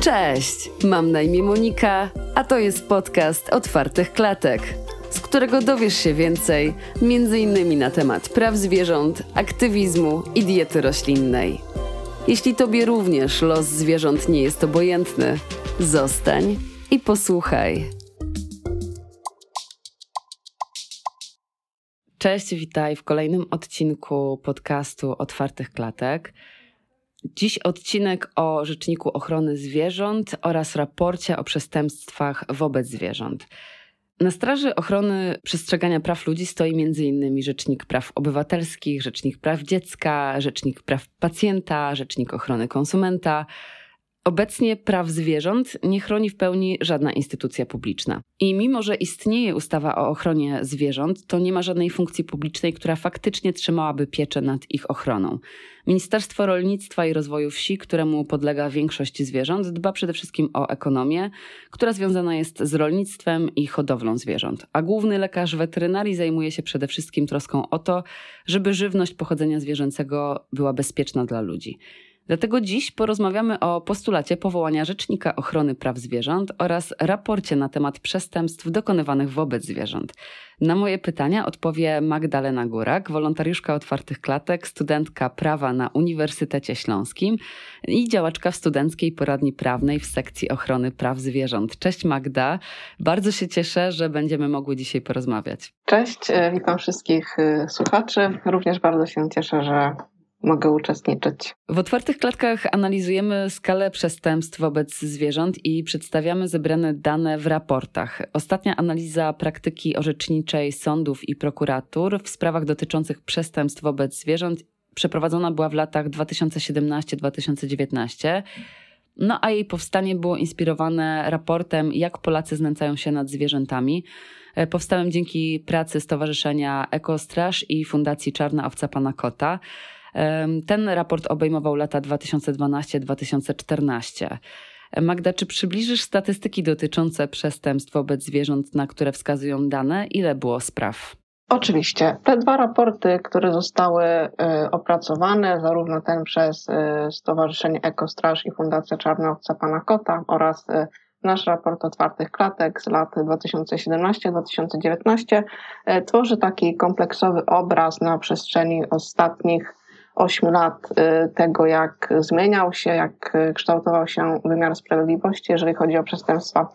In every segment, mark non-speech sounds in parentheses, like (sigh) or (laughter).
Cześć, mam na imię Monika, a to jest podcast Otwartych Klatek, z którego dowiesz się więcej, m.in. na temat praw zwierząt, aktywizmu i diety roślinnej. Jeśli Tobie również los zwierząt nie jest obojętny, zostań i posłuchaj. Cześć, witaj w kolejnym odcinku podcastu Otwartych Klatek. Dziś odcinek o Rzeczniku Ochrony Zwierząt oraz raporcie o przestępstwach wobec zwierząt. Na straży ochrony przestrzegania praw ludzi stoi m.in. Rzecznik Praw Obywatelskich, Rzecznik Praw Dziecka, Rzecznik Praw Pacjenta, Rzecznik Ochrony Konsumenta, Obecnie praw zwierząt nie chroni w pełni żadna instytucja publiczna. I mimo, że istnieje ustawa o ochronie zwierząt, to nie ma żadnej funkcji publicznej, która faktycznie trzymałaby pieczę nad ich ochroną. Ministerstwo Rolnictwa i Rozwoju Wsi, któremu podlega większość zwierząt, dba przede wszystkim o ekonomię, która związana jest z rolnictwem i hodowlą zwierząt. A główny lekarz weterynarii zajmuje się przede wszystkim troską o to, żeby żywność pochodzenia zwierzęcego była bezpieczna dla ludzi. Dlatego dziś porozmawiamy o postulacie powołania Rzecznika Ochrony Praw Zwierząt oraz raporcie na temat przestępstw dokonywanych wobec zwierząt. Na moje pytania odpowie Magdalena Górak, wolontariuszka Otwartych Klatek, studentka prawa na Uniwersytecie Śląskim i działaczka w Studenckiej Poradni Prawnej w sekcji ochrony praw zwierząt. Cześć Magda, bardzo się cieszę, że będziemy mogły dzisiaj porozmawiać. Cześć, e, witam wszystkich e, słuchaczy. Również bardzo się cieszę, że mogę uczestniczyć. W otwartych klatkach analizujemy skalę przestępstw wobec zwierząt i przedstawiamy zebrane dane w raportach. Ostatnia analiza praktyki orzeczniczej sądów i prokuratur w sprawach dotyczących przestępstw wobec zwierząt przeprowadzona była w latach 2017-2019. No a jej powstanie było inspirowane raportem Jak Polacy znęcają się nad zwierzętami. Powstałem dzięki pracy Stowarzyszenia Ekostraż i Fundacji Czarna Owca Pana Kota. Ten raport obejmował lata 2012-2014. Magda, czy przybliżysz statystyki dotyczące przestępstw wobec zwierząt, na które wskazują dane? Ile było spraw? Oczywiście. Te dwa raporty, które zostały y, opracowane, zarówno ten przez y, Stowarzyszenie Ekostraż i Fundacja Czarna Owca Pana Kota oraz y, nasz raport otwartych klatek z lat 2017-2019, tworzy taki kompleksowy obraz na przestrzeni ostatnich 8 lat y, tego, jak zmieniał się, jak kształtował się wymiar sprawiedliwości, jeżeli chodzi o przestępstwa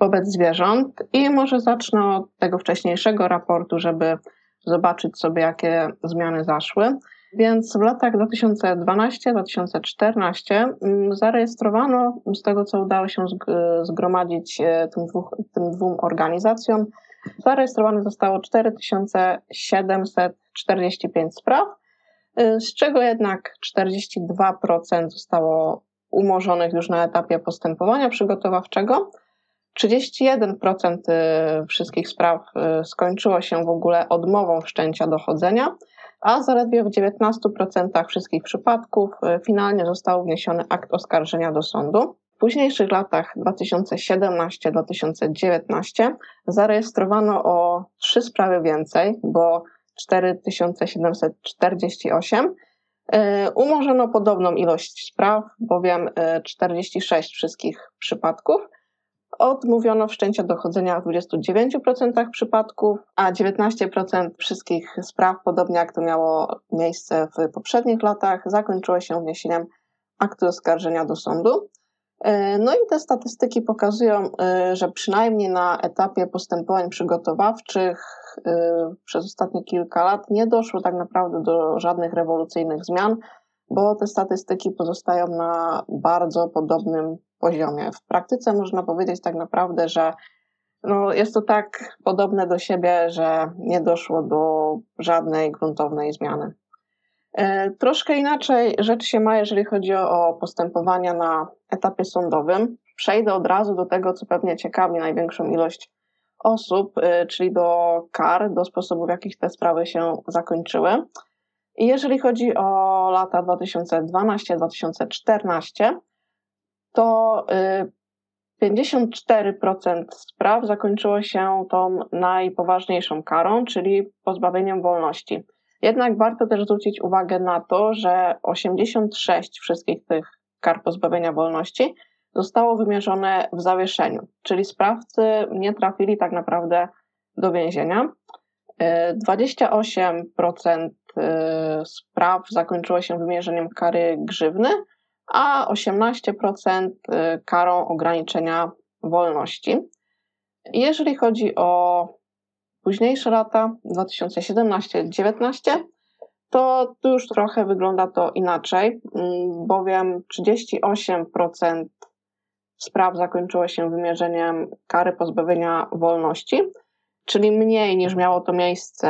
wobec zwierząt. I może zacznę od tego wcześniejszego raportu, żeby zobaczyć sobie, jakie zmiany zaszły. Więc w latach 2012-2014 mm, zarejestrowano, z tego co udało się zgromadzić e, tym, dwóch, tym dwóm organizacjom, zarejestrowanych zostało 4745 spraw, Y, z czego jednak 42% zostało umorzonych już na etapie postępowania przygotowawczego. 31% y, wszystkich spraw y, skończyło się w ogóle odmową wszczęcia dochodzenia, a zaledwie w 19% wszystkich przypadków finalnie został wniesiony akt oskarżenia do sądu. W późniejszych latach 2017-2019 zarejestrowano o trzy sprawy więcej, bo 4748. E, umorzono podobną ilość spraw, bowiem 46 e, wszystkich przypadków. Odmówiono wszczęcia dochodzenia w 29% przypadków, a 19% wszystkich spraw, podobnie jak to miało miejsce w poprzednich latach, zakończyło się wniesieniem aktu oskarżenia do sądu. E, no i te statystyki pokazują, że przynajmniej na etapie postępowań przygotowawczych Y, przez ostatnie kilka lat nie doszło tak naprawdę do żadnych rewolucyjnych zmian, bo te statystyki pozostają na bardzo podobnym poziomie. W praktyce można powiedzieć tak naprawdę, że no jest to tak podobne do siebie, że nie doszło do żadnej gruntownej zmiany. Y, troszkę inaczej rzecz się ma, jeżeli chodzi o postępowania na etapie sądowym. Przejdę od razu do tego, co pewnie ciekawi największą ilość osób, y, czyli do kar, do sposobów, w jakich te sprawy się zakończyły. I jeżeli chodzi o lata 2012-2014, to 54% y, spraw zakończyło się tą najpoważniejszą karą, czyli pozbawieniem wolności. Jednak warto też zwrócić uwagę na to, że 86 wszystkich tych kar pozbawienia wolności zostało wymierzone w zawieszeniu, czyli sprawcy nie trafili tak naprawdę do więzienia. 28% y, spraw zakończyło się wymierzeniem kary grzywny, a 18% y, karą ograniczenia wolności. Jeżeli chodzi o późniejsze lata, 2017-2019, to tu już trochę wygląda to inaczej, mm, bowiem 38% spraw zakończyło się wymierzeniem kary pozbawienia wolności, czyli mniej niż miało to miejsce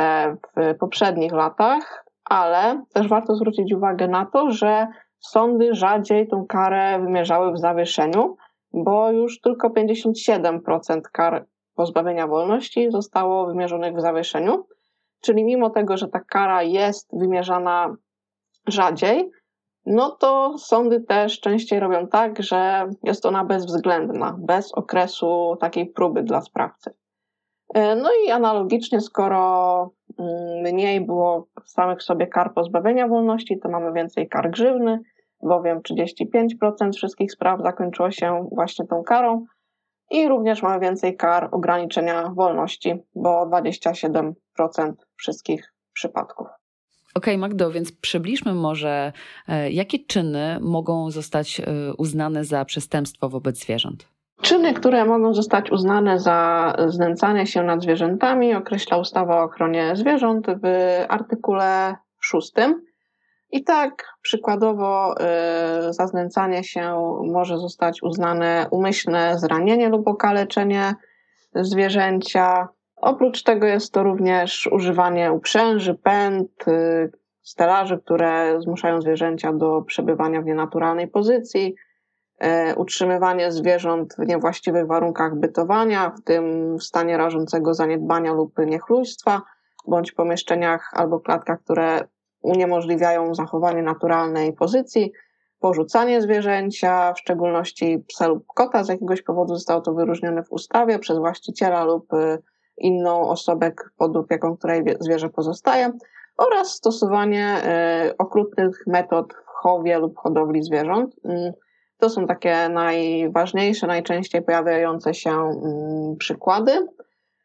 w poprzednich latach, ale też warto zwrócić uwagę na to, że sądy rzadziej tą karę wymierzały w zawieszeniu, bo już tylko 57% kar pozbawienia wolności zostało wymierzonych w zawieszeniu. Czyli mimo tego, że ta kara jest wymierzana rzadziej, no to sądy też częściej robią tak, że jest ona bezwzględna, bez okresu takiej próby dla sprawcy. E, no i analogicznie, skoro mm, mniej było samych sobie kar pozbawienia wolności, to mamy więcej kar grzywny, bowiem 35% wszystkich spraw zakończyło się właśnie tą karą i również mamy więcej kar ograniczenia wolności, bo 27% wszystkich przypadków. Okej, okay, Magdo, więc przybliżmy może, e, jakie czyny mogą zostać e, uznane za przestępstwo wobec zwierząt? Czyny, które mogą zostać uznane za znęcanie się nad zwierzętami, określa ustawa o ochronie zwierząt w artykule 6. I tak przykładowo y, za znęcanie się może zostać uznane umyślne zranienie lub okaleczenie zwierzęcia. Oprócz tego jest to również używanie uprzęży, pęd, y, stelaży, które zmuszają zwierzęcia do przebywania w nienaturalnej pozycji, y, utrzymywanie zwierząt w niewłaściwych warunkach bytowania, w tym w stanie rażącego zaniedbania lub niechlujstwa, bądź pomieszczeniach albo klatkach, które uniemożliwiają zachowanie naturalnej pozycji, porzucanie zwierzęcia, w szczególności psa lub kota, z jakiegoś powodu zostało to wyróżnione w ustawie przez właściciela lub y, inną osobę, pod opieką której zwierzę pozostaje, oraz stosowanie y, okrutnych metod w chowie lub hodowli zwierząt. Mm, to są takie najważniejsze, najczęściej pojawiające się mm, przykłady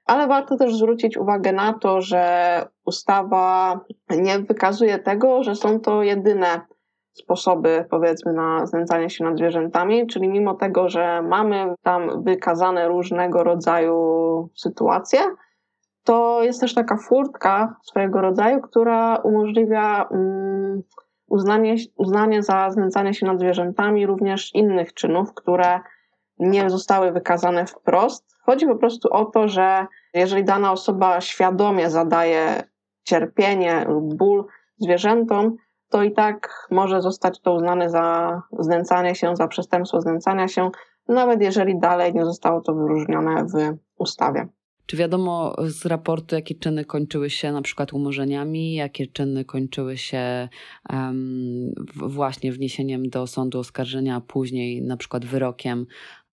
ale warto też zwrócić uwagę na to, że ustawa nie wykazuje tego, że są to jedyne sposoby, powiedzmy, na znęcanie się nad zwierzętami, czyli mimo tego, że mamy tam wykazane różnego rodzaju sytuacje, to jest też taka furtka swojego rodzaju, która umożliwia um, uznanie, uznanie za znęcanie się nad zwierzętami również innych czynów, które nie zostały wykazane wprost. Chodzi po prostu o to, że jeżeli dana osoba świadomie zadaje cierpienie lub ból zwierzętom, to i tak może zostać to uznane za znęcanie się, za przestępstwo znęcania się, nawet jeżeli dalej nie zostało to wyróżnione w ustawie. Czy wiadomo z raportu, jakie czyny kończyły się na przykład umorzeniami, jakie czyny kończyły się um, właśnie wniesieniem do sądu oskarżenia, a później na przykład wyrokiem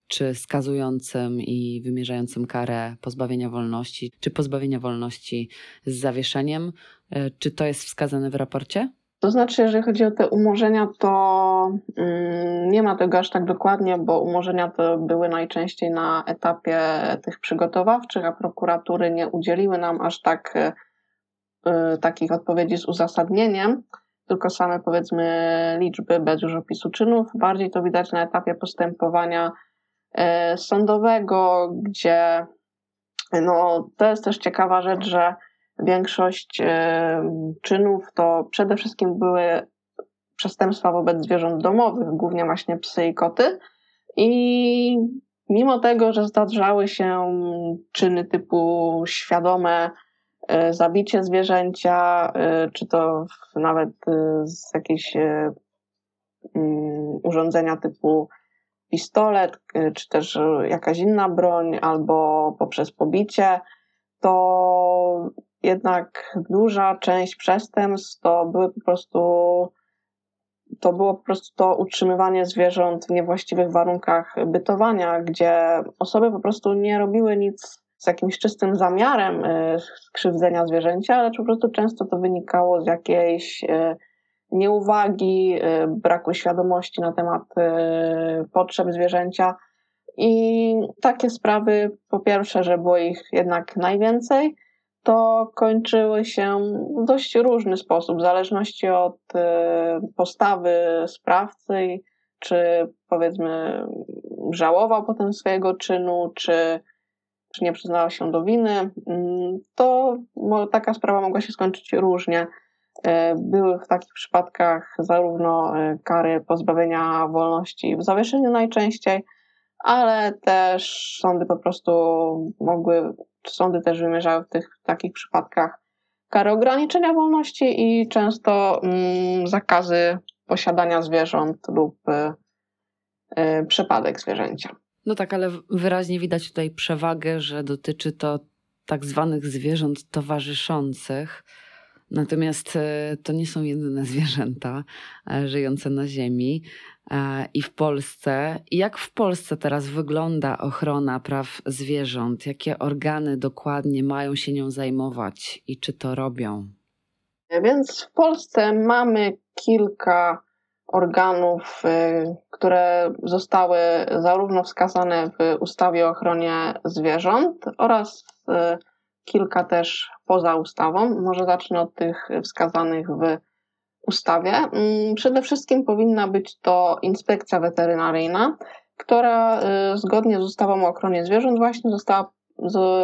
czy skazującym i wymierzającym karę pozbawienia wolności, czy pozbawienia wolności z zawieszeniem. E, czy to jest wskazane w raporcie? To znaczy, jeżeli chodzi o te umorzenia, to mm, nie ma tego aż tak dokładnie, bo umorzenia to były najczęściej na etapie tych przygotowawczych, a prokuratury nie udzieliły nam aż tak y, takich odpowiedzi z uzasadnieniem, tylko same powiedzmy liczby bez już opisu czynów. Bardziej to widać na etapie postępowania E, sądowego, gdzie no, to jest też ciekawa rzecz, że większość e, czynów to przede wszystkim były przestępstwa wobec zwierząt domowych, głównie właśnie psy i koty. I mimo tego, że zdarzały się czyny typu świadome e, zabicie zwierzęcia, czy to nawet z jakiejś mm, urządzenia typu pistolet, y, czy też jakaś inna broń, albo poprzez pobicie, to jednak duża część przestępstw to były po prostu to było po prostu to utrzymywanie zwierząt w niewłaściwych warunkach bytowania, gdzie osoby po prostu nie robiły nic z jakimś czystym zamiarem skrzywdzenia zwierzęcia, ale po prostu często to wynikało z jakiejś nieuwagi, braku świadomości na temat potrzeb zwierzęcia. I takie sprawy, po pierwsze, że było ich jednak najwięcej, to kończyły się w dość różny sposób, w zależności od e, postawy sprawcy, czy powiedzmy żałował potem swojego czynu, czy, czy nie przyznała się do winy. Mm, to taka sprawa mogła się skończyć różnie. E, były w takich przypadkach zarówno e, kary pozbawienia wolności w zawieszeniu najczęściej, ale też sądy po prostu mogły, sądy też wymierzały w tych takich przypadkach kary ograniczenia wolności i często mm, zakazy posiadania zwierząt lub y, y, przepadek zwierzęcia. No tak, ale wyraźnie widać tutaj przewagę, że dotyczy to tak zwanych zwierząt towarzyszących. Natomiast y, to nie są jedyne (laughs) zwierzęta żyjące na Ziemi. E, i w Polsce. Jak w Polsce teraz wygląda ochrona praw zwierząt? Jakie organy dokładnie mają się nią zajmować i czy to robią? Więc w Polsce mamy kilka organów, które zostały zarówno wskazane w ustawie o ochronie zwierząt oraz y, kilka też poza ustawą. Może zacznę od tych wskazanych w ustawie. Mm, przede wszystkim powinna być to inspekcja weterynaryjna, która y, zgodnie z ustawą o ochronie zwierząt właśnie została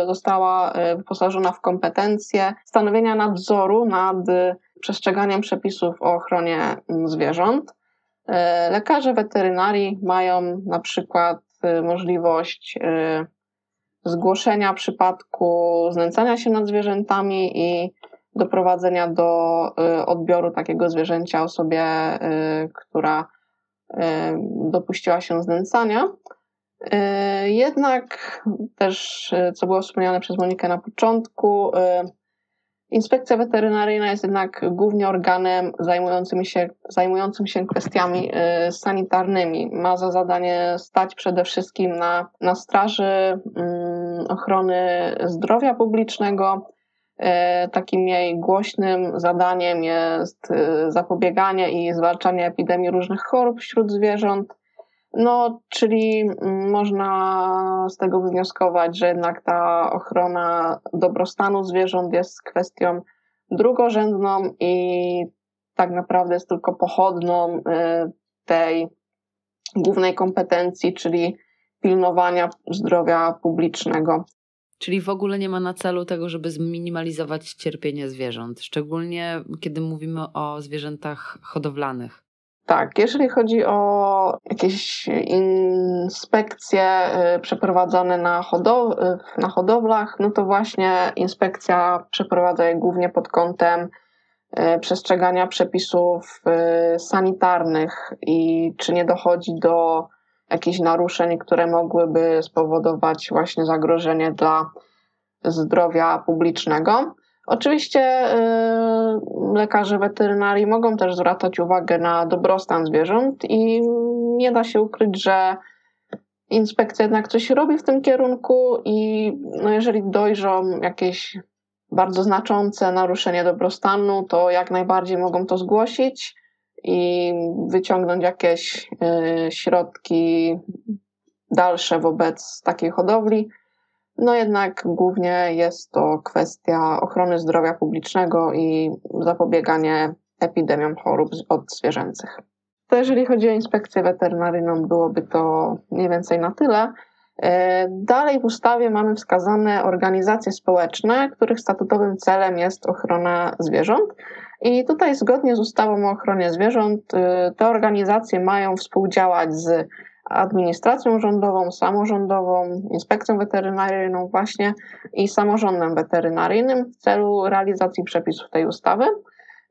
została y, wyposażona w kompetencje stanowienia nadzoru nad y, przestrzeganiem przepisów o ochronie mm, zwierząt. Lekarze weterynarii mają na przykład możliwość zgłoszenia przypadku znęcania się nad zwierzętami i doprowadzenia do y, odbioru takiego zwierzęcia osobie, y, która y, dopuściła się znęcania. Jednak też, co było wspomniane przez Monikę na początku, Inspekcja weterynaryjna jest jednak głównie organem zajmującym się, zajmującym się kwestiami sanitarnymi. Ma za zadanie stać przede wszystkim na, na straży mm, ochrony zdrowia publicznego, E, takim jej głośnym zadaniem jest e, zapobieganie i zwalczanie epidemii różnych chorób wśród zwierząt. No, czyli mm, można z tego wywnioskować, że jednak ta ochrona dobrostanu zwierząt jest kwestią drugorzędną i tak naprawdę jest tylko pochodną e, tej głównej kompetencji, czyli pilnowania zdrowia publicznego. Czyli w ogóle nie ma na celu tego, żeby zminimalizować cierpienie zwierząt, szczególnie kiedy mówimy o zwierzętach hodowlanych. Tak, jeżeli chodzi o jakieś inspekcje y, przeprowadzane na, hodow y, na hodowlach, no to właśnie inspekcja przeprowadza je głównie pod kątem y, przestrzegania przepisów sanitarnych i czy nie dochodzi do jakichś naruszeń, które mogłyby spowodować właśnie zagrożenie dla zdrowia publicznego. Oczywiście y, lekarze weterynarii mogą też zwracać uwagę na dobrostan zwierząt i nie da się ukryć, że inspekcja jednak coś robi w tym kierunku i no jeżeli dojrzą jakieś bardzo znaczące naruszenie dobrostanu, to jak najbardziej mogą to zgłosić i wyciągnąć jakieś y, środki dalsze wobec takiej hodowli. No jednak głównie jest to kwestia ochrony zdrowia publicznego i zapobieganie epidemiom chorób od zwierzęcych. To jeżeli chodzi o inspekcję weterynaryjną, byłoby to mniej więcej na tyle. Y, dalej w ustawie mamy wskazane organizacje społeczne, których statutowym celem jest ochrona zwierząt. I tutaj zgodnie z ustawą o ochronie zwierząt y, te organizacje mają współdziałać z administracją rządową, samorządową, inspekcją weterynaryjną właśnie i samorządem weterynaryjnym w celu realizacji przepisów tej ustawy.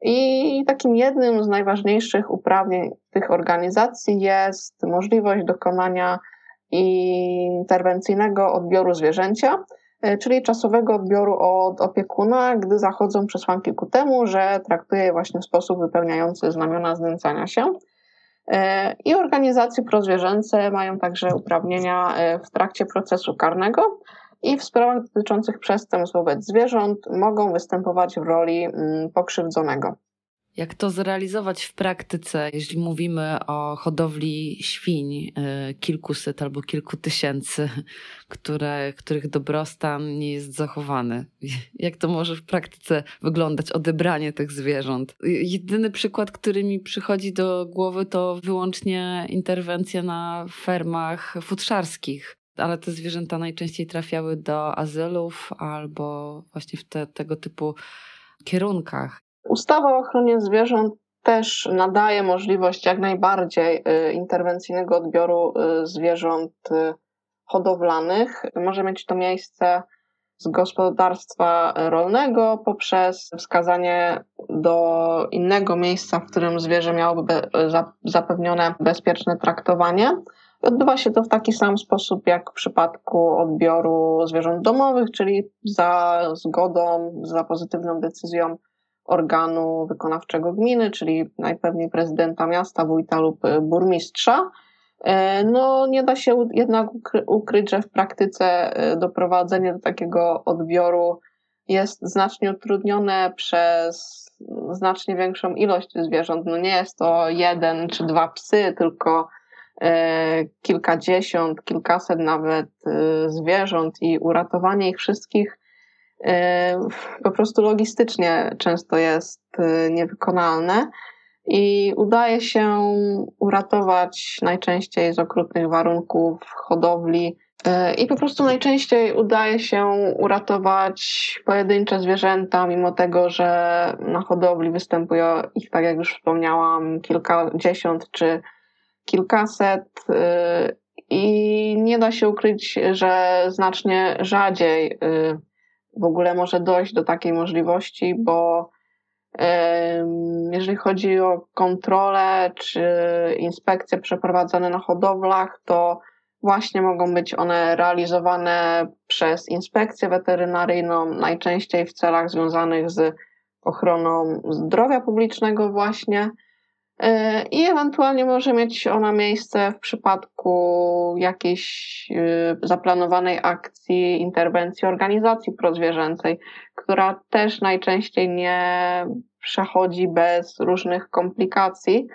I takim jednym z najważniejszych uprawnień tych organizacji jest możliwość dokonania interwencyjnego odbioru zwierzęcia, E, czyli czasowego odbioru od opiekuna, gdy zachodzą przesłanki ku temu, że traktuje je właśnie w sposób wypełniający znamiona znęcania się. E, I organizacje prozwierzęce mają także uprawnienia e, w trakcie procesu karnego. i w sprawach dotyczących przestępstw wobec zwierząt mogą występować w roli mm, pokrzywdzonego. Jak to zrealizować w praktyce, jeśli mówimy o hodowli świń, y, kilkuset albo kilku tysięcy, które, których dobrostan nie jest zachowany? Jak to może w praktyce wyglądać, odebranie tych zwierząt? Jedyny przykład, który mi przychodzi do głowy, to wyłącznie interwencja na fermach futrzarskich. Ale te zwierzęta najczęściej trafiały do azylów albo właśnie w te, tego typu kierunkach. Ustawa o ochronie zwierząt też nadaje możliwość jak najbardziej y, interwencyjnego odbioru y, zwierząt y, hodowlanych. Może mieć to miejsce z gospodarstwa rolnego poprzez wskazanie do innego miejsca, w którym zwierzę miałoby zapewnione bezpieczne traktowanie. Odbywa się to w taki sam sposób jak w przypadku odbioru zwierząt domowych, czyli za zgodą, za pozytywną decyzją organu wykonawczego gminy, czyli najpewniej prezydenta miasta, wójta lub y, burmistrza. E, no, nie da się jednak ukryć, że w praktyce y, doprowadzenie do takiego odbioru jest znacznie utrudnione przez znacznie większą ilość zwierząt. No nie jest to jeden czy dwa psy, tylko e, kilkadziesiąt, kilkaset nawet zwierząt i uratowanie ich wszystkich E, po prostu logistycznie często jest e, niewykonalne i udaje się uratować najczęściej z okrutnych warunków hodowli e, i po prostu najczęściej udaje się uratować pojedyncze zwierzęta, mimo tego, że na hodowli występuje ich, tak jak już wspomniałam, kilkadziesiąt czy kilkaset. I nie da się ukryć, że znacznie rzadziej w ogóle może dojść do takiej możliwości, bo jeżeli chodzi o kontrole czy inspekcje przeprowadzane na hodowlach, to właśnie mogą być one realizowane przez inspekcję weterynaryjną, najczęściej w celach związanych z ochroną zdrowia publicznego właśnie. E, I ewentualnie może mieć ona miejsce w przypadku jakiejś e, zaplanowanej akcji, interwencji organizacji prozwierzęcej, która też najczęściej nie przechodzi bez różnych komplikacji.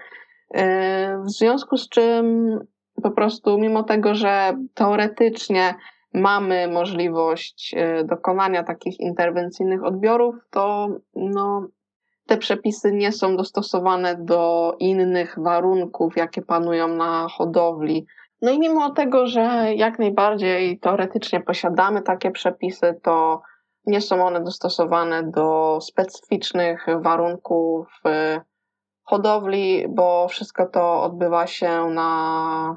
E, w związku z czym po prostu, mimo tego, że teoretycznie mamy możliwość dokonania takich interwencyjnych odbiorów, to no, te przepisy nie są dostosowane do innych warunków, jakie panują na hodowli. No i mimo tego, że jak najbardziej teoretycznie posiadamy takie przepisy, to nie są one dostosowane do specyficznych warunków y, hodowli, bo wszystko to odbywa się na,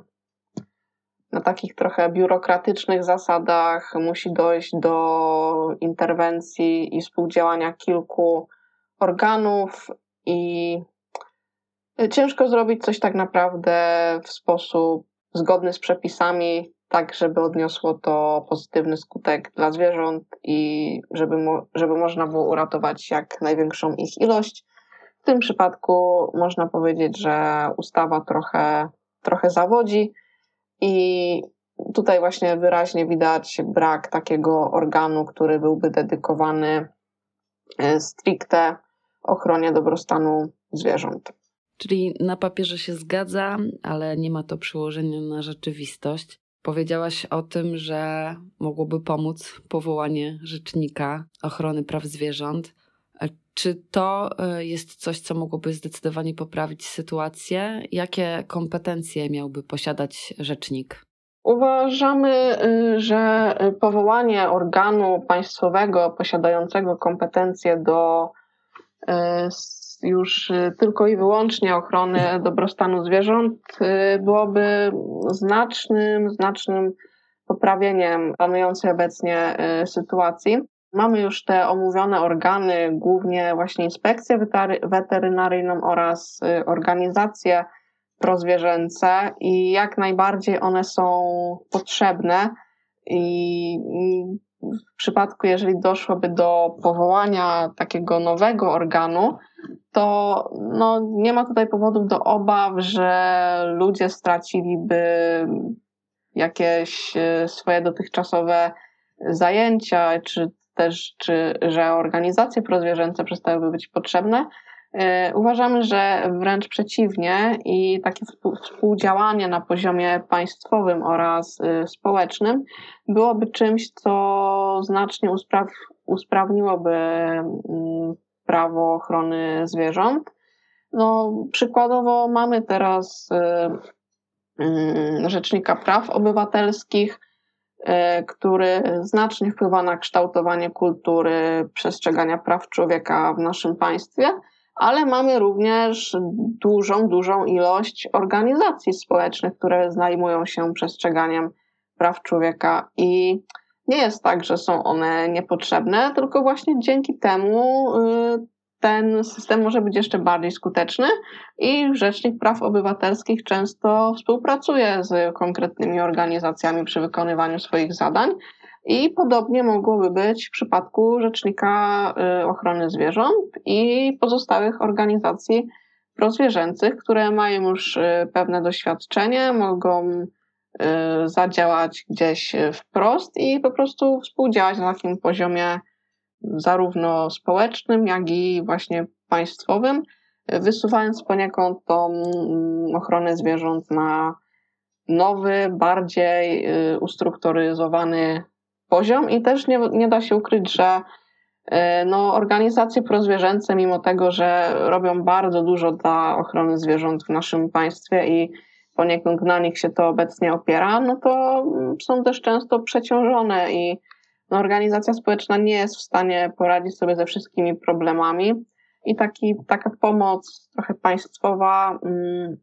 na takich trochę biurokratycznych zasadach. Musi dojść do interwencji i współdziałania kilku organów i ciężko zrobić coś tak naprawdę w sposób zgodny z przepisami, tak żeby odniosło to pozytywny skutek dla zwierząt i żeby, mo żeby można było uratować jak największą ich ilość. W tym przypadku można powiedzieć, że ustawa trochę, trochę zawodzi i tutaj właśnie wyraźnie widać brak takiego organu, który byłby dedykowany e, stricte ochronie dobrostanu zwierząt. Czyli na papierze się zgadza, ale nie ma to przełożenia na rzeczywistość. Powiedziałaś o tym, że mogłoby pomóc powołanie rzecznika ochrony praw zwierząt. Czy to e, jest coś, co mogłoby zdecydowanie poprawić sytuację? Jakie kompetencje miałby posiadać rzecznik? Uważamy, y, że powołanie organu państwowego posiadającego kompetencje do E, już e, tylko i wyłącznie ochrony (laughs) dobrostanu zwierząt e, byłoby znacznym, znacznym poprawieniem panującej obecnie sytuacji. Mamy już te omówione organy, głównie właśnie inspekcję weterynaryjną oraz organizacje prozwierzęce i jak najbardziej one są potrzebne i w przypadku, jeżeli doszłoby do powołania takiego nowego organu, to no, nie ma tutaj powodów do obaw, że ludzie straciliby jakieś e, swoje dotychczasowe zajęcia, czy też, czy że organizacje prozwierzęce przestałyby być potrzebne, E, uważamy, że wręcz przeciwnie i takie współdziałanie na poziomie państwowym oraz y, społecznym byłoby czymś, co znacznie uspraw, usprawniłoby mm, prawo ochrony zwierząt. No, przykładowo mamy teraz y, mm, Rzecznika Praw Obywatelskich, y, który znacznie wpływa na kształtowanie kultury przestrzegania praw człowieka w naszym państwie ale mamy również dużą, dużą ilość organizacji społecznych, które zajmują się przestrzeganiem praw człowieka i nie jest tak, że są one niepotrzebne, tylko właśnie dzięki temu y, ten system może być jeszcze bardziej skuteczny i Rzecznik Praw Obywatelskich często współpracuje z konkretnymi organizacjami przy wykonywaniu swoich zadań. I podobnie mogłoby być w przypadku Rzecznika y, Ochrony Zwierząt i pozostałych organizacji prozwierzęcych, które mają już y, pewne doświadczenie, mogą zadziałać gdzieś wprost i po prostu współdziałać na takim poziomie zarówno społecznym, jak i właśnie państwowym, wysuwając poniekąd tą mm, ochronę zwierząt na nowy, bardziej ustrukturyzowany poziom. I też nie, nie da się ukryć, że no, organizacje prozwierzęce, mimo tego, że robią bardzo dużo dla ochrony zwierząt w naszym państwie i poniekąd na nich się to obecnie opiera, no to mm, są też często przeciążone i no, organizacja społeczna nie jest w stanie poradzić sobie ze wszystkimi problemami i taki, taka pomoc trochę państwowa, um,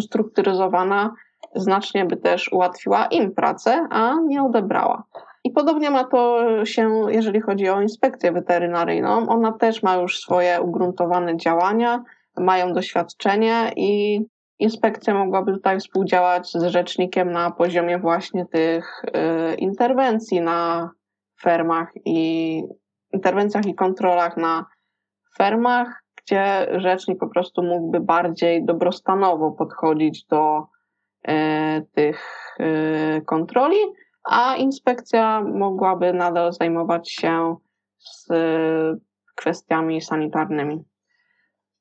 strukturyzowana, znacznie by też ułatwiła im pracę, a nie odebrała. I podobnie ma to się, jeżeli chodzi o inspekcję weterynaryjną. Ona też ma już swoje ugruntowane działania, mają doświadczenie i inspekcja mogłaby tutaj współdziałać z rzecznikiem na poziomie właśnie tych y, interwencji na fermach i interwencjach i kontrolach na fermach, gdzie rzecznik po prostu mógłby bardziej dobrostanowo podchodzić do y, tych y, kontroli a inspekcja mogłaby nadal zajmować się z kwestiami sanitarnymi.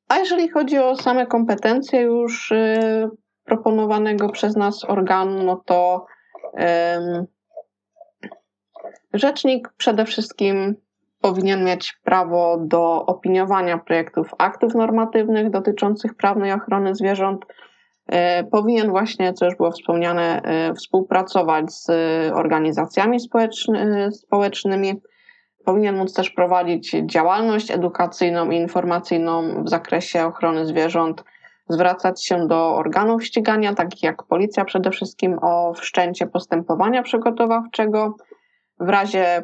A jeżeli chodzi o same kompetencje już y, proponowanego przez nas organu, no to rzecznik przede wszystkim powinien mieć prawo do opiniowania projektów aktów normatywnych dotyczących prawnej ochrony zwierząt E, powinien właśnie, co już było wspomniane, e, współpracować z organizacjami społeczny, społecznymi. Powinien móc też prowadzić działalność edukacyjną i informacyjną w zakresie ochrony zwierząt, zwracać się do organów ścigania, takich jak policja przede wszystkim, o wszczęcie postępowania przygotowawczego. W razie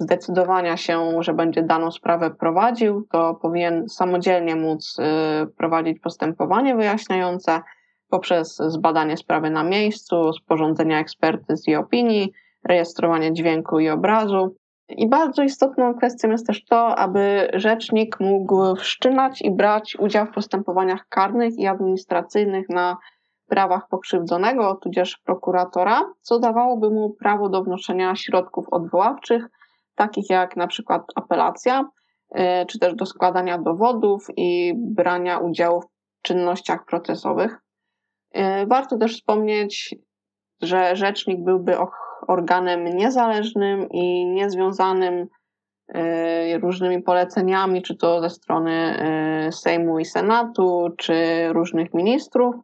zdecydowania się, że będzie daną sprawę prowadził, to powinien samodzielnie móc e, prowadzić postępowanie wyjaśniające poprzez zbadanie sprawy na miejscu, sporządzenia ekspertyz i opinii, rejestrowanie dźwięku i obrazu. I bardzo istotną kwestią jest też to, aby rzecznik mógł wszczynać i brać udział w postępowaniach karnych i administracyjnych na prawach pokrzywdzonego, tudzież prokuratora, co dawałoby mu prawo do wnoszenia środków odwoławczych, takich jak na przykład apelacja, y, czy też do składania dowodów i brania udziału w czynnościach procesowych. E, warto też wspomnieć, że rzecznik byłby organem niezależnym i niezwiązanym e, różnymi poleceniami, czy to ze strony e, Sejmu i Senatu, czy różnych ministrów,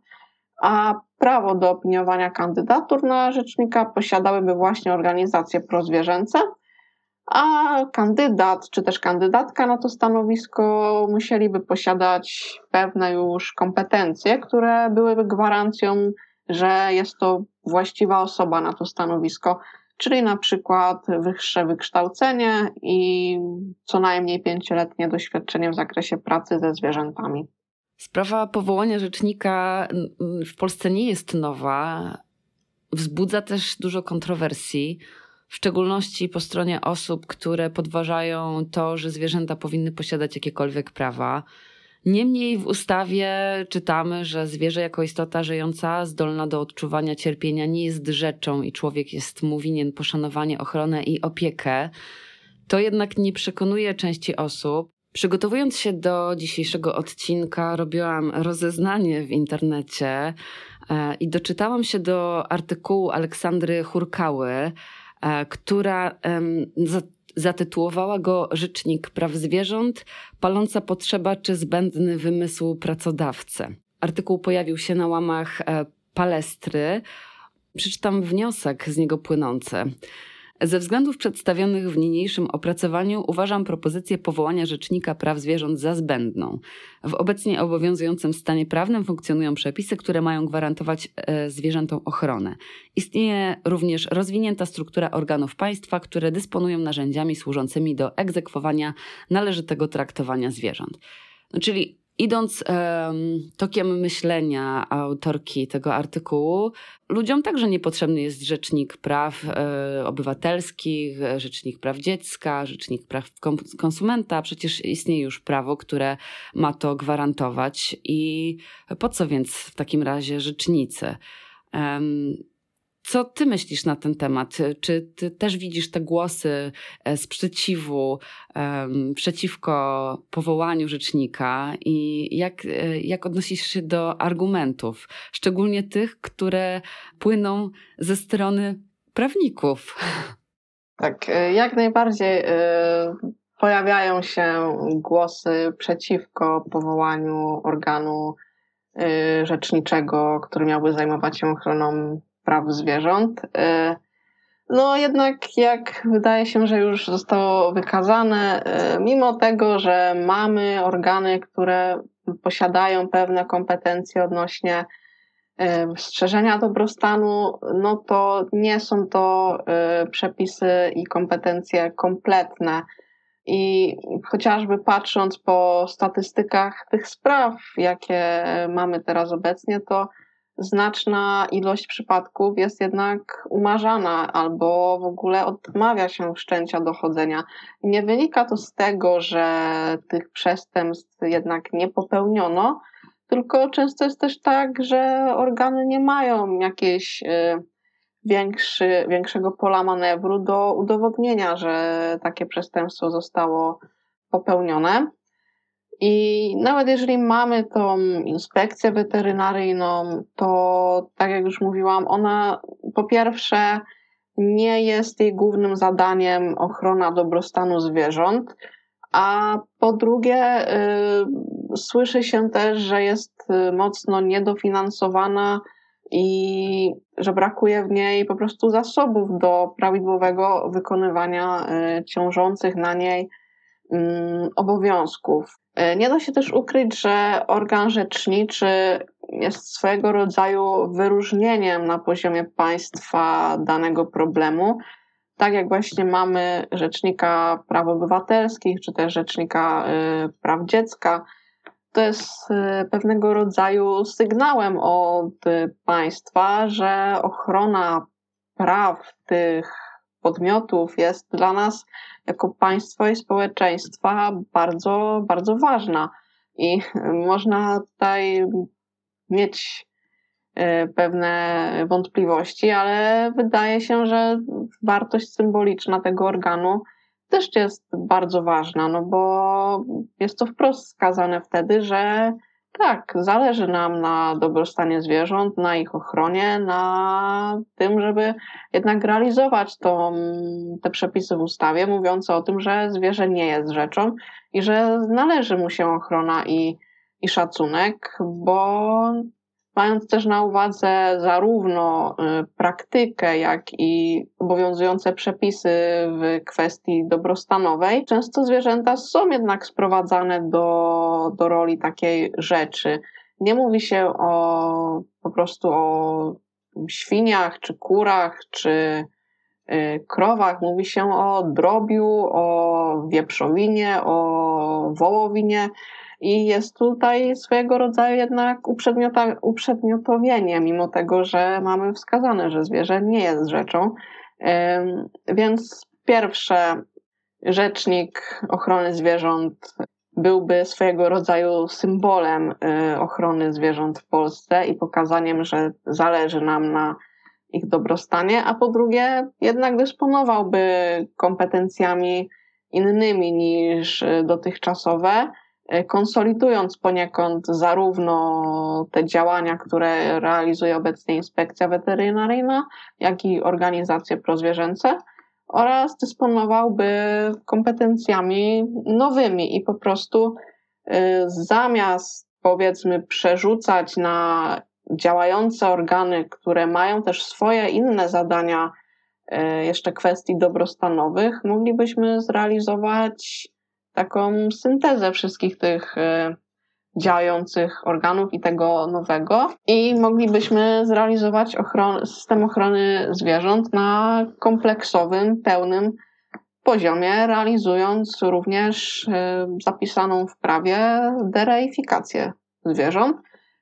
a prawo do opiniowania kandydatur na rzecznika posiadałyby właśnie organizacje prozwierzęce, a kandydat czy też kandydatka na to stanowisko musieliby posiadać pewne już kompetencje, które byłyby gwarancją, że jest to właściwa osoba na to stanowisko, czyli na przykład wyższe wykształcenie i co najmniej pięcioletnie doświadczenie w zakresie pracy ze zwierzętami. Sprawa powołania rzecznika w Polsce nie jest nowa. Wzbudza też dużo kontrowersji w szczególności po stronie osób, które podważają to, że zwierzęta powinny posiadać jakiekolwiek prawa. Niemniej w ustawie czytamy, że zwierzę jako istota żyjąca, zdolna do odczuwania cierpienia, nie jest rzeczą i człowiek jest mu winien poszanowanie, ochronę i opiekę. To jednak nie przekonuje części osób. Przygotowując się do dzisiejszego odcinka, robiłam rozeznanie w internecie e, i doczytałam się do artykułu Aleksandry Hurkały, e, która zatytułowała go Rzecznik Praw Zwierząt, paląca potrzeba czy zbędny wymysł pracodawcy. Artykuł pojawił się na łamach e, palestry. Przeczytam wniosek z niego płynący. Ze względów przedstawionych w niniejszym opracowaniu uważam propozycję powołania Rzecznika Praw Zwierząt za zbędną. W obecnie obowiązującym stanie prawnym funkcjonują przepisy, które mają gwarantować e, zwierzętom ochronę. Istnieje również rozwinięta struktura organów państwa, które dysponują narzędziami służącymi do egzekwowania należytego traktowania zwierząt. Czyli Idąc um, tokiem myślenia autorki tego artykułu, ludziom także niepotrzebny jest rzecznik praw e, obywatelskich, rzecznik praw dziecka, rzecznik praw konsumenta. Przecież istnieje już prawo, które ma to gwarantować. I po co więc w takim razie rzecznicy? Um, co ty myślisz na ten temat? Czy ty też widzisz te głosy e, sprzeciwu um, przeciwko powołaniu rzecznika i jak, e, jak odnosisz się do argumentów, szczególnie tych, które płyną ze strony prawników? Tak, e, jak najbardziej pojawiają się głosy przeciwko powołaniu organu rzeczniczego, który miałby zajmować się ochroną praw zwierząt. Y, no jednak jak wydaje się, że już zostało wykazane, y, mimo tego, że mamy organy, które posiadają pewne kompetencje odnośnie y, strzeżenia dobrostanu, no to nie są to przepisy i kompetencje kompletne. I chociażby patrząc po statystykach tych spraw, jakie mamy teraz obecnie, to znaczna ilość przypadków jest jednak umarzana albo w ogóle odmawia się wszczęcia dochodzenia. Nie wynika to z tego, że tych przestępstw jednak nie popełniono, tylko często jest też tak, że organy nie mają jakiejś y, większy, większego pola manewru do udowodnienia, że takie przestępstwo zostało popełnione. I nawet jeżeli mamy tą inspekcję weterynaryjną, to tak jak już mówiłam, ona po pierwsze nie jest jej głównym zadaniem ochrona dobrostanu zwierząt, a po drugie y, słyszy się też, że jest y, mocno niedofinansowana i że brakuje w niej po prostu zasobów do prawidłowego wykonywania y, ciążących na niej obowiązków. E, nie da się też ukryć, że organ rzeczniczy jest swego rodzaju wyróżnieniem na poziomie państwa danego problemu. Tak jak właśnie mamy rzecznika praw obywatelskich, czy też rzecznika e, praw dziecka, to jest e, pewnego rodzaju sygnałem od państwa, że ochrona praw tych podmiotów jest dla nas jako państwo i społeczeństwa bardzo, bardzo ważna. I można tutaj mieć e, pewne wątpliwości, ale wydaje się, że wartość symboliczna tego organu też jest bardzo ważna, no bo jest to wprost skazane wtedy, że tak, zależy nam na dobrostanie zwierząt, na ich ochronie, na tym, żeby jednak realizować te przepisy w ustawie mówiące o tym, że zwierzę nie jest rzeczą i że należy mu się ochrona i, i szacunek, bo mając też na uwadze zarówno y, praktykę, jak i obowiązujące przepisy w kwestii dobrostanowej, często zwierzęta są jednak sprowadzane do, do roli takiej rzeczy. Nie mówi się o po prostu o świniach, czy kurach, czy y, krowach, mówi się o drobiu, o wieprzowinie, o wołowinie i jest tutaj swojego rodzaju jednak uprzedmiotowienie, mimo tego, że mamy wskazane, że zwierzę nie jest rzeczą. Więc pierwsze, rzecznik ochrony zwierząt byłby swojego rodzaju symbolem y, ochrony zwierząt w Polsce i pokazaniem, że zależy nam na ich dobrostanie, a po drugie jednak dysponowałby kompetencjami innymi niż y, dotychczasowe, konsolidując poniekąd zarówno te działania, które realizuje obecnie Inspekcja Weterynaryjna, jak i organizacje prozwierzęce oraz dysponowałby kompetencjami nowymi i po prostu y, zamiast powiedzmy przerzucać na działające organy, które mają też swoje inne zadania, y, jeszcze kwestii dobrostanowych, moglibyśmy zrealizować taką syntezę wszystkich tych y, działających organów i tego nowego i moglibyśmy zrealizować ochron system ochrony zwierząt na kompleksowym, pełnym poziomie, realizując również y, zapisaną w prawie dereifikację zwierząt.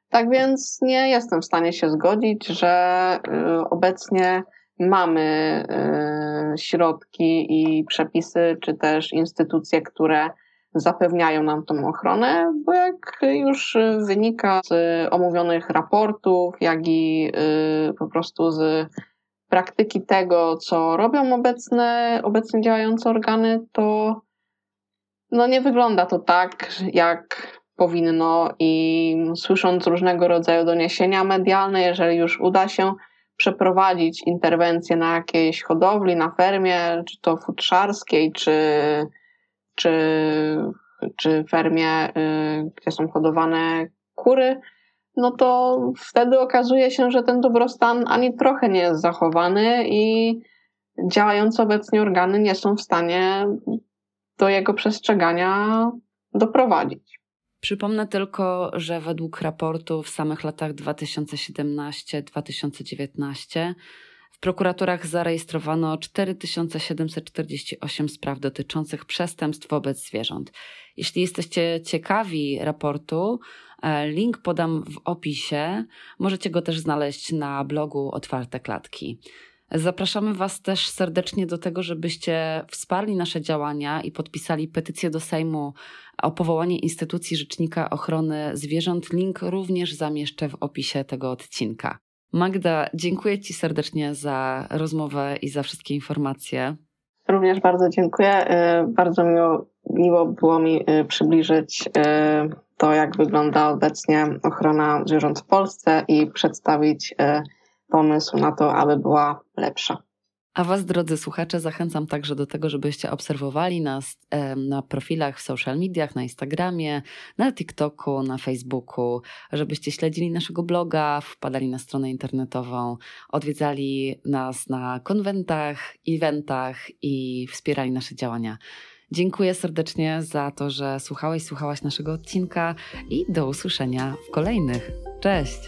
Tak więc nie jestem w stanie się zgodzić, że y, obecnie mamy y, środki i przepisy, czy też instytucje, które zapewniają nam tą ochronę, bo jak już wynika z omówionych raportów, jak i y, po prostu z praktyki tego, co robią obecne, obecnie działające organy, to no nie wygląda to tak, jak powinno i słysząc różnego rodzaju doniesienia medialne, jeżeli już uda się przeprowadzić interwencję na jakiejś hodowli, na fermie, czy to futrzarskiej, czy czy, czy fermie, y, gdzie są hodowane kury, no to wtedy okazuje się, że ten dobrostan ani trochę nie jest zachowany i działające obecnie organy nie są w stanie do jego przestrzegania doprowadzić. Przypomnę tylko, że według raportu w samych latach 2017-2019 w prokuraturach zarejestrowano 4748 spraw dotyczących przestępstw wobec zwierząt. Jeśli jesteście ciekawi raportu, e, link podam w opisie. Możecie go też znaleźć na blogu Otwarte Klatki. Zapraszamy Was też serdecznie do tego, żebyście wsparli nasze działania i podpisali petycję do Sejmu o powołanie instytucji Rzecznika Ochrony Zwierząt. Link również zamieszczę w opisie tego odcinka. Magda, dziękuję Ci serdecznie za rozmowę i za wszystkie informacje. Również bardzo dziękuję. Y, bardzo miło, miło było mi y, przybliżyć y, to, jak wygląda obecnie ochrona zwierząt w Polsce i przedstawić pomysł na to, aby była lepsza. A Was, drodzy słuchacze, zachęcam także do tego, żebyście obserwowali nas na profilach w social mediach, na Instagramie, na TikToku, na Facebooku, żebyście śledzili naszego bloga, wpadali na stronę internetową, odwiedzali nas na konwentach, eventach i wspierali nasze działania. Dziękuję serdecznie za to, że słuchałeś, słuchałaś naszego odcinka i do usłyszenia w kolejnych. Cześć!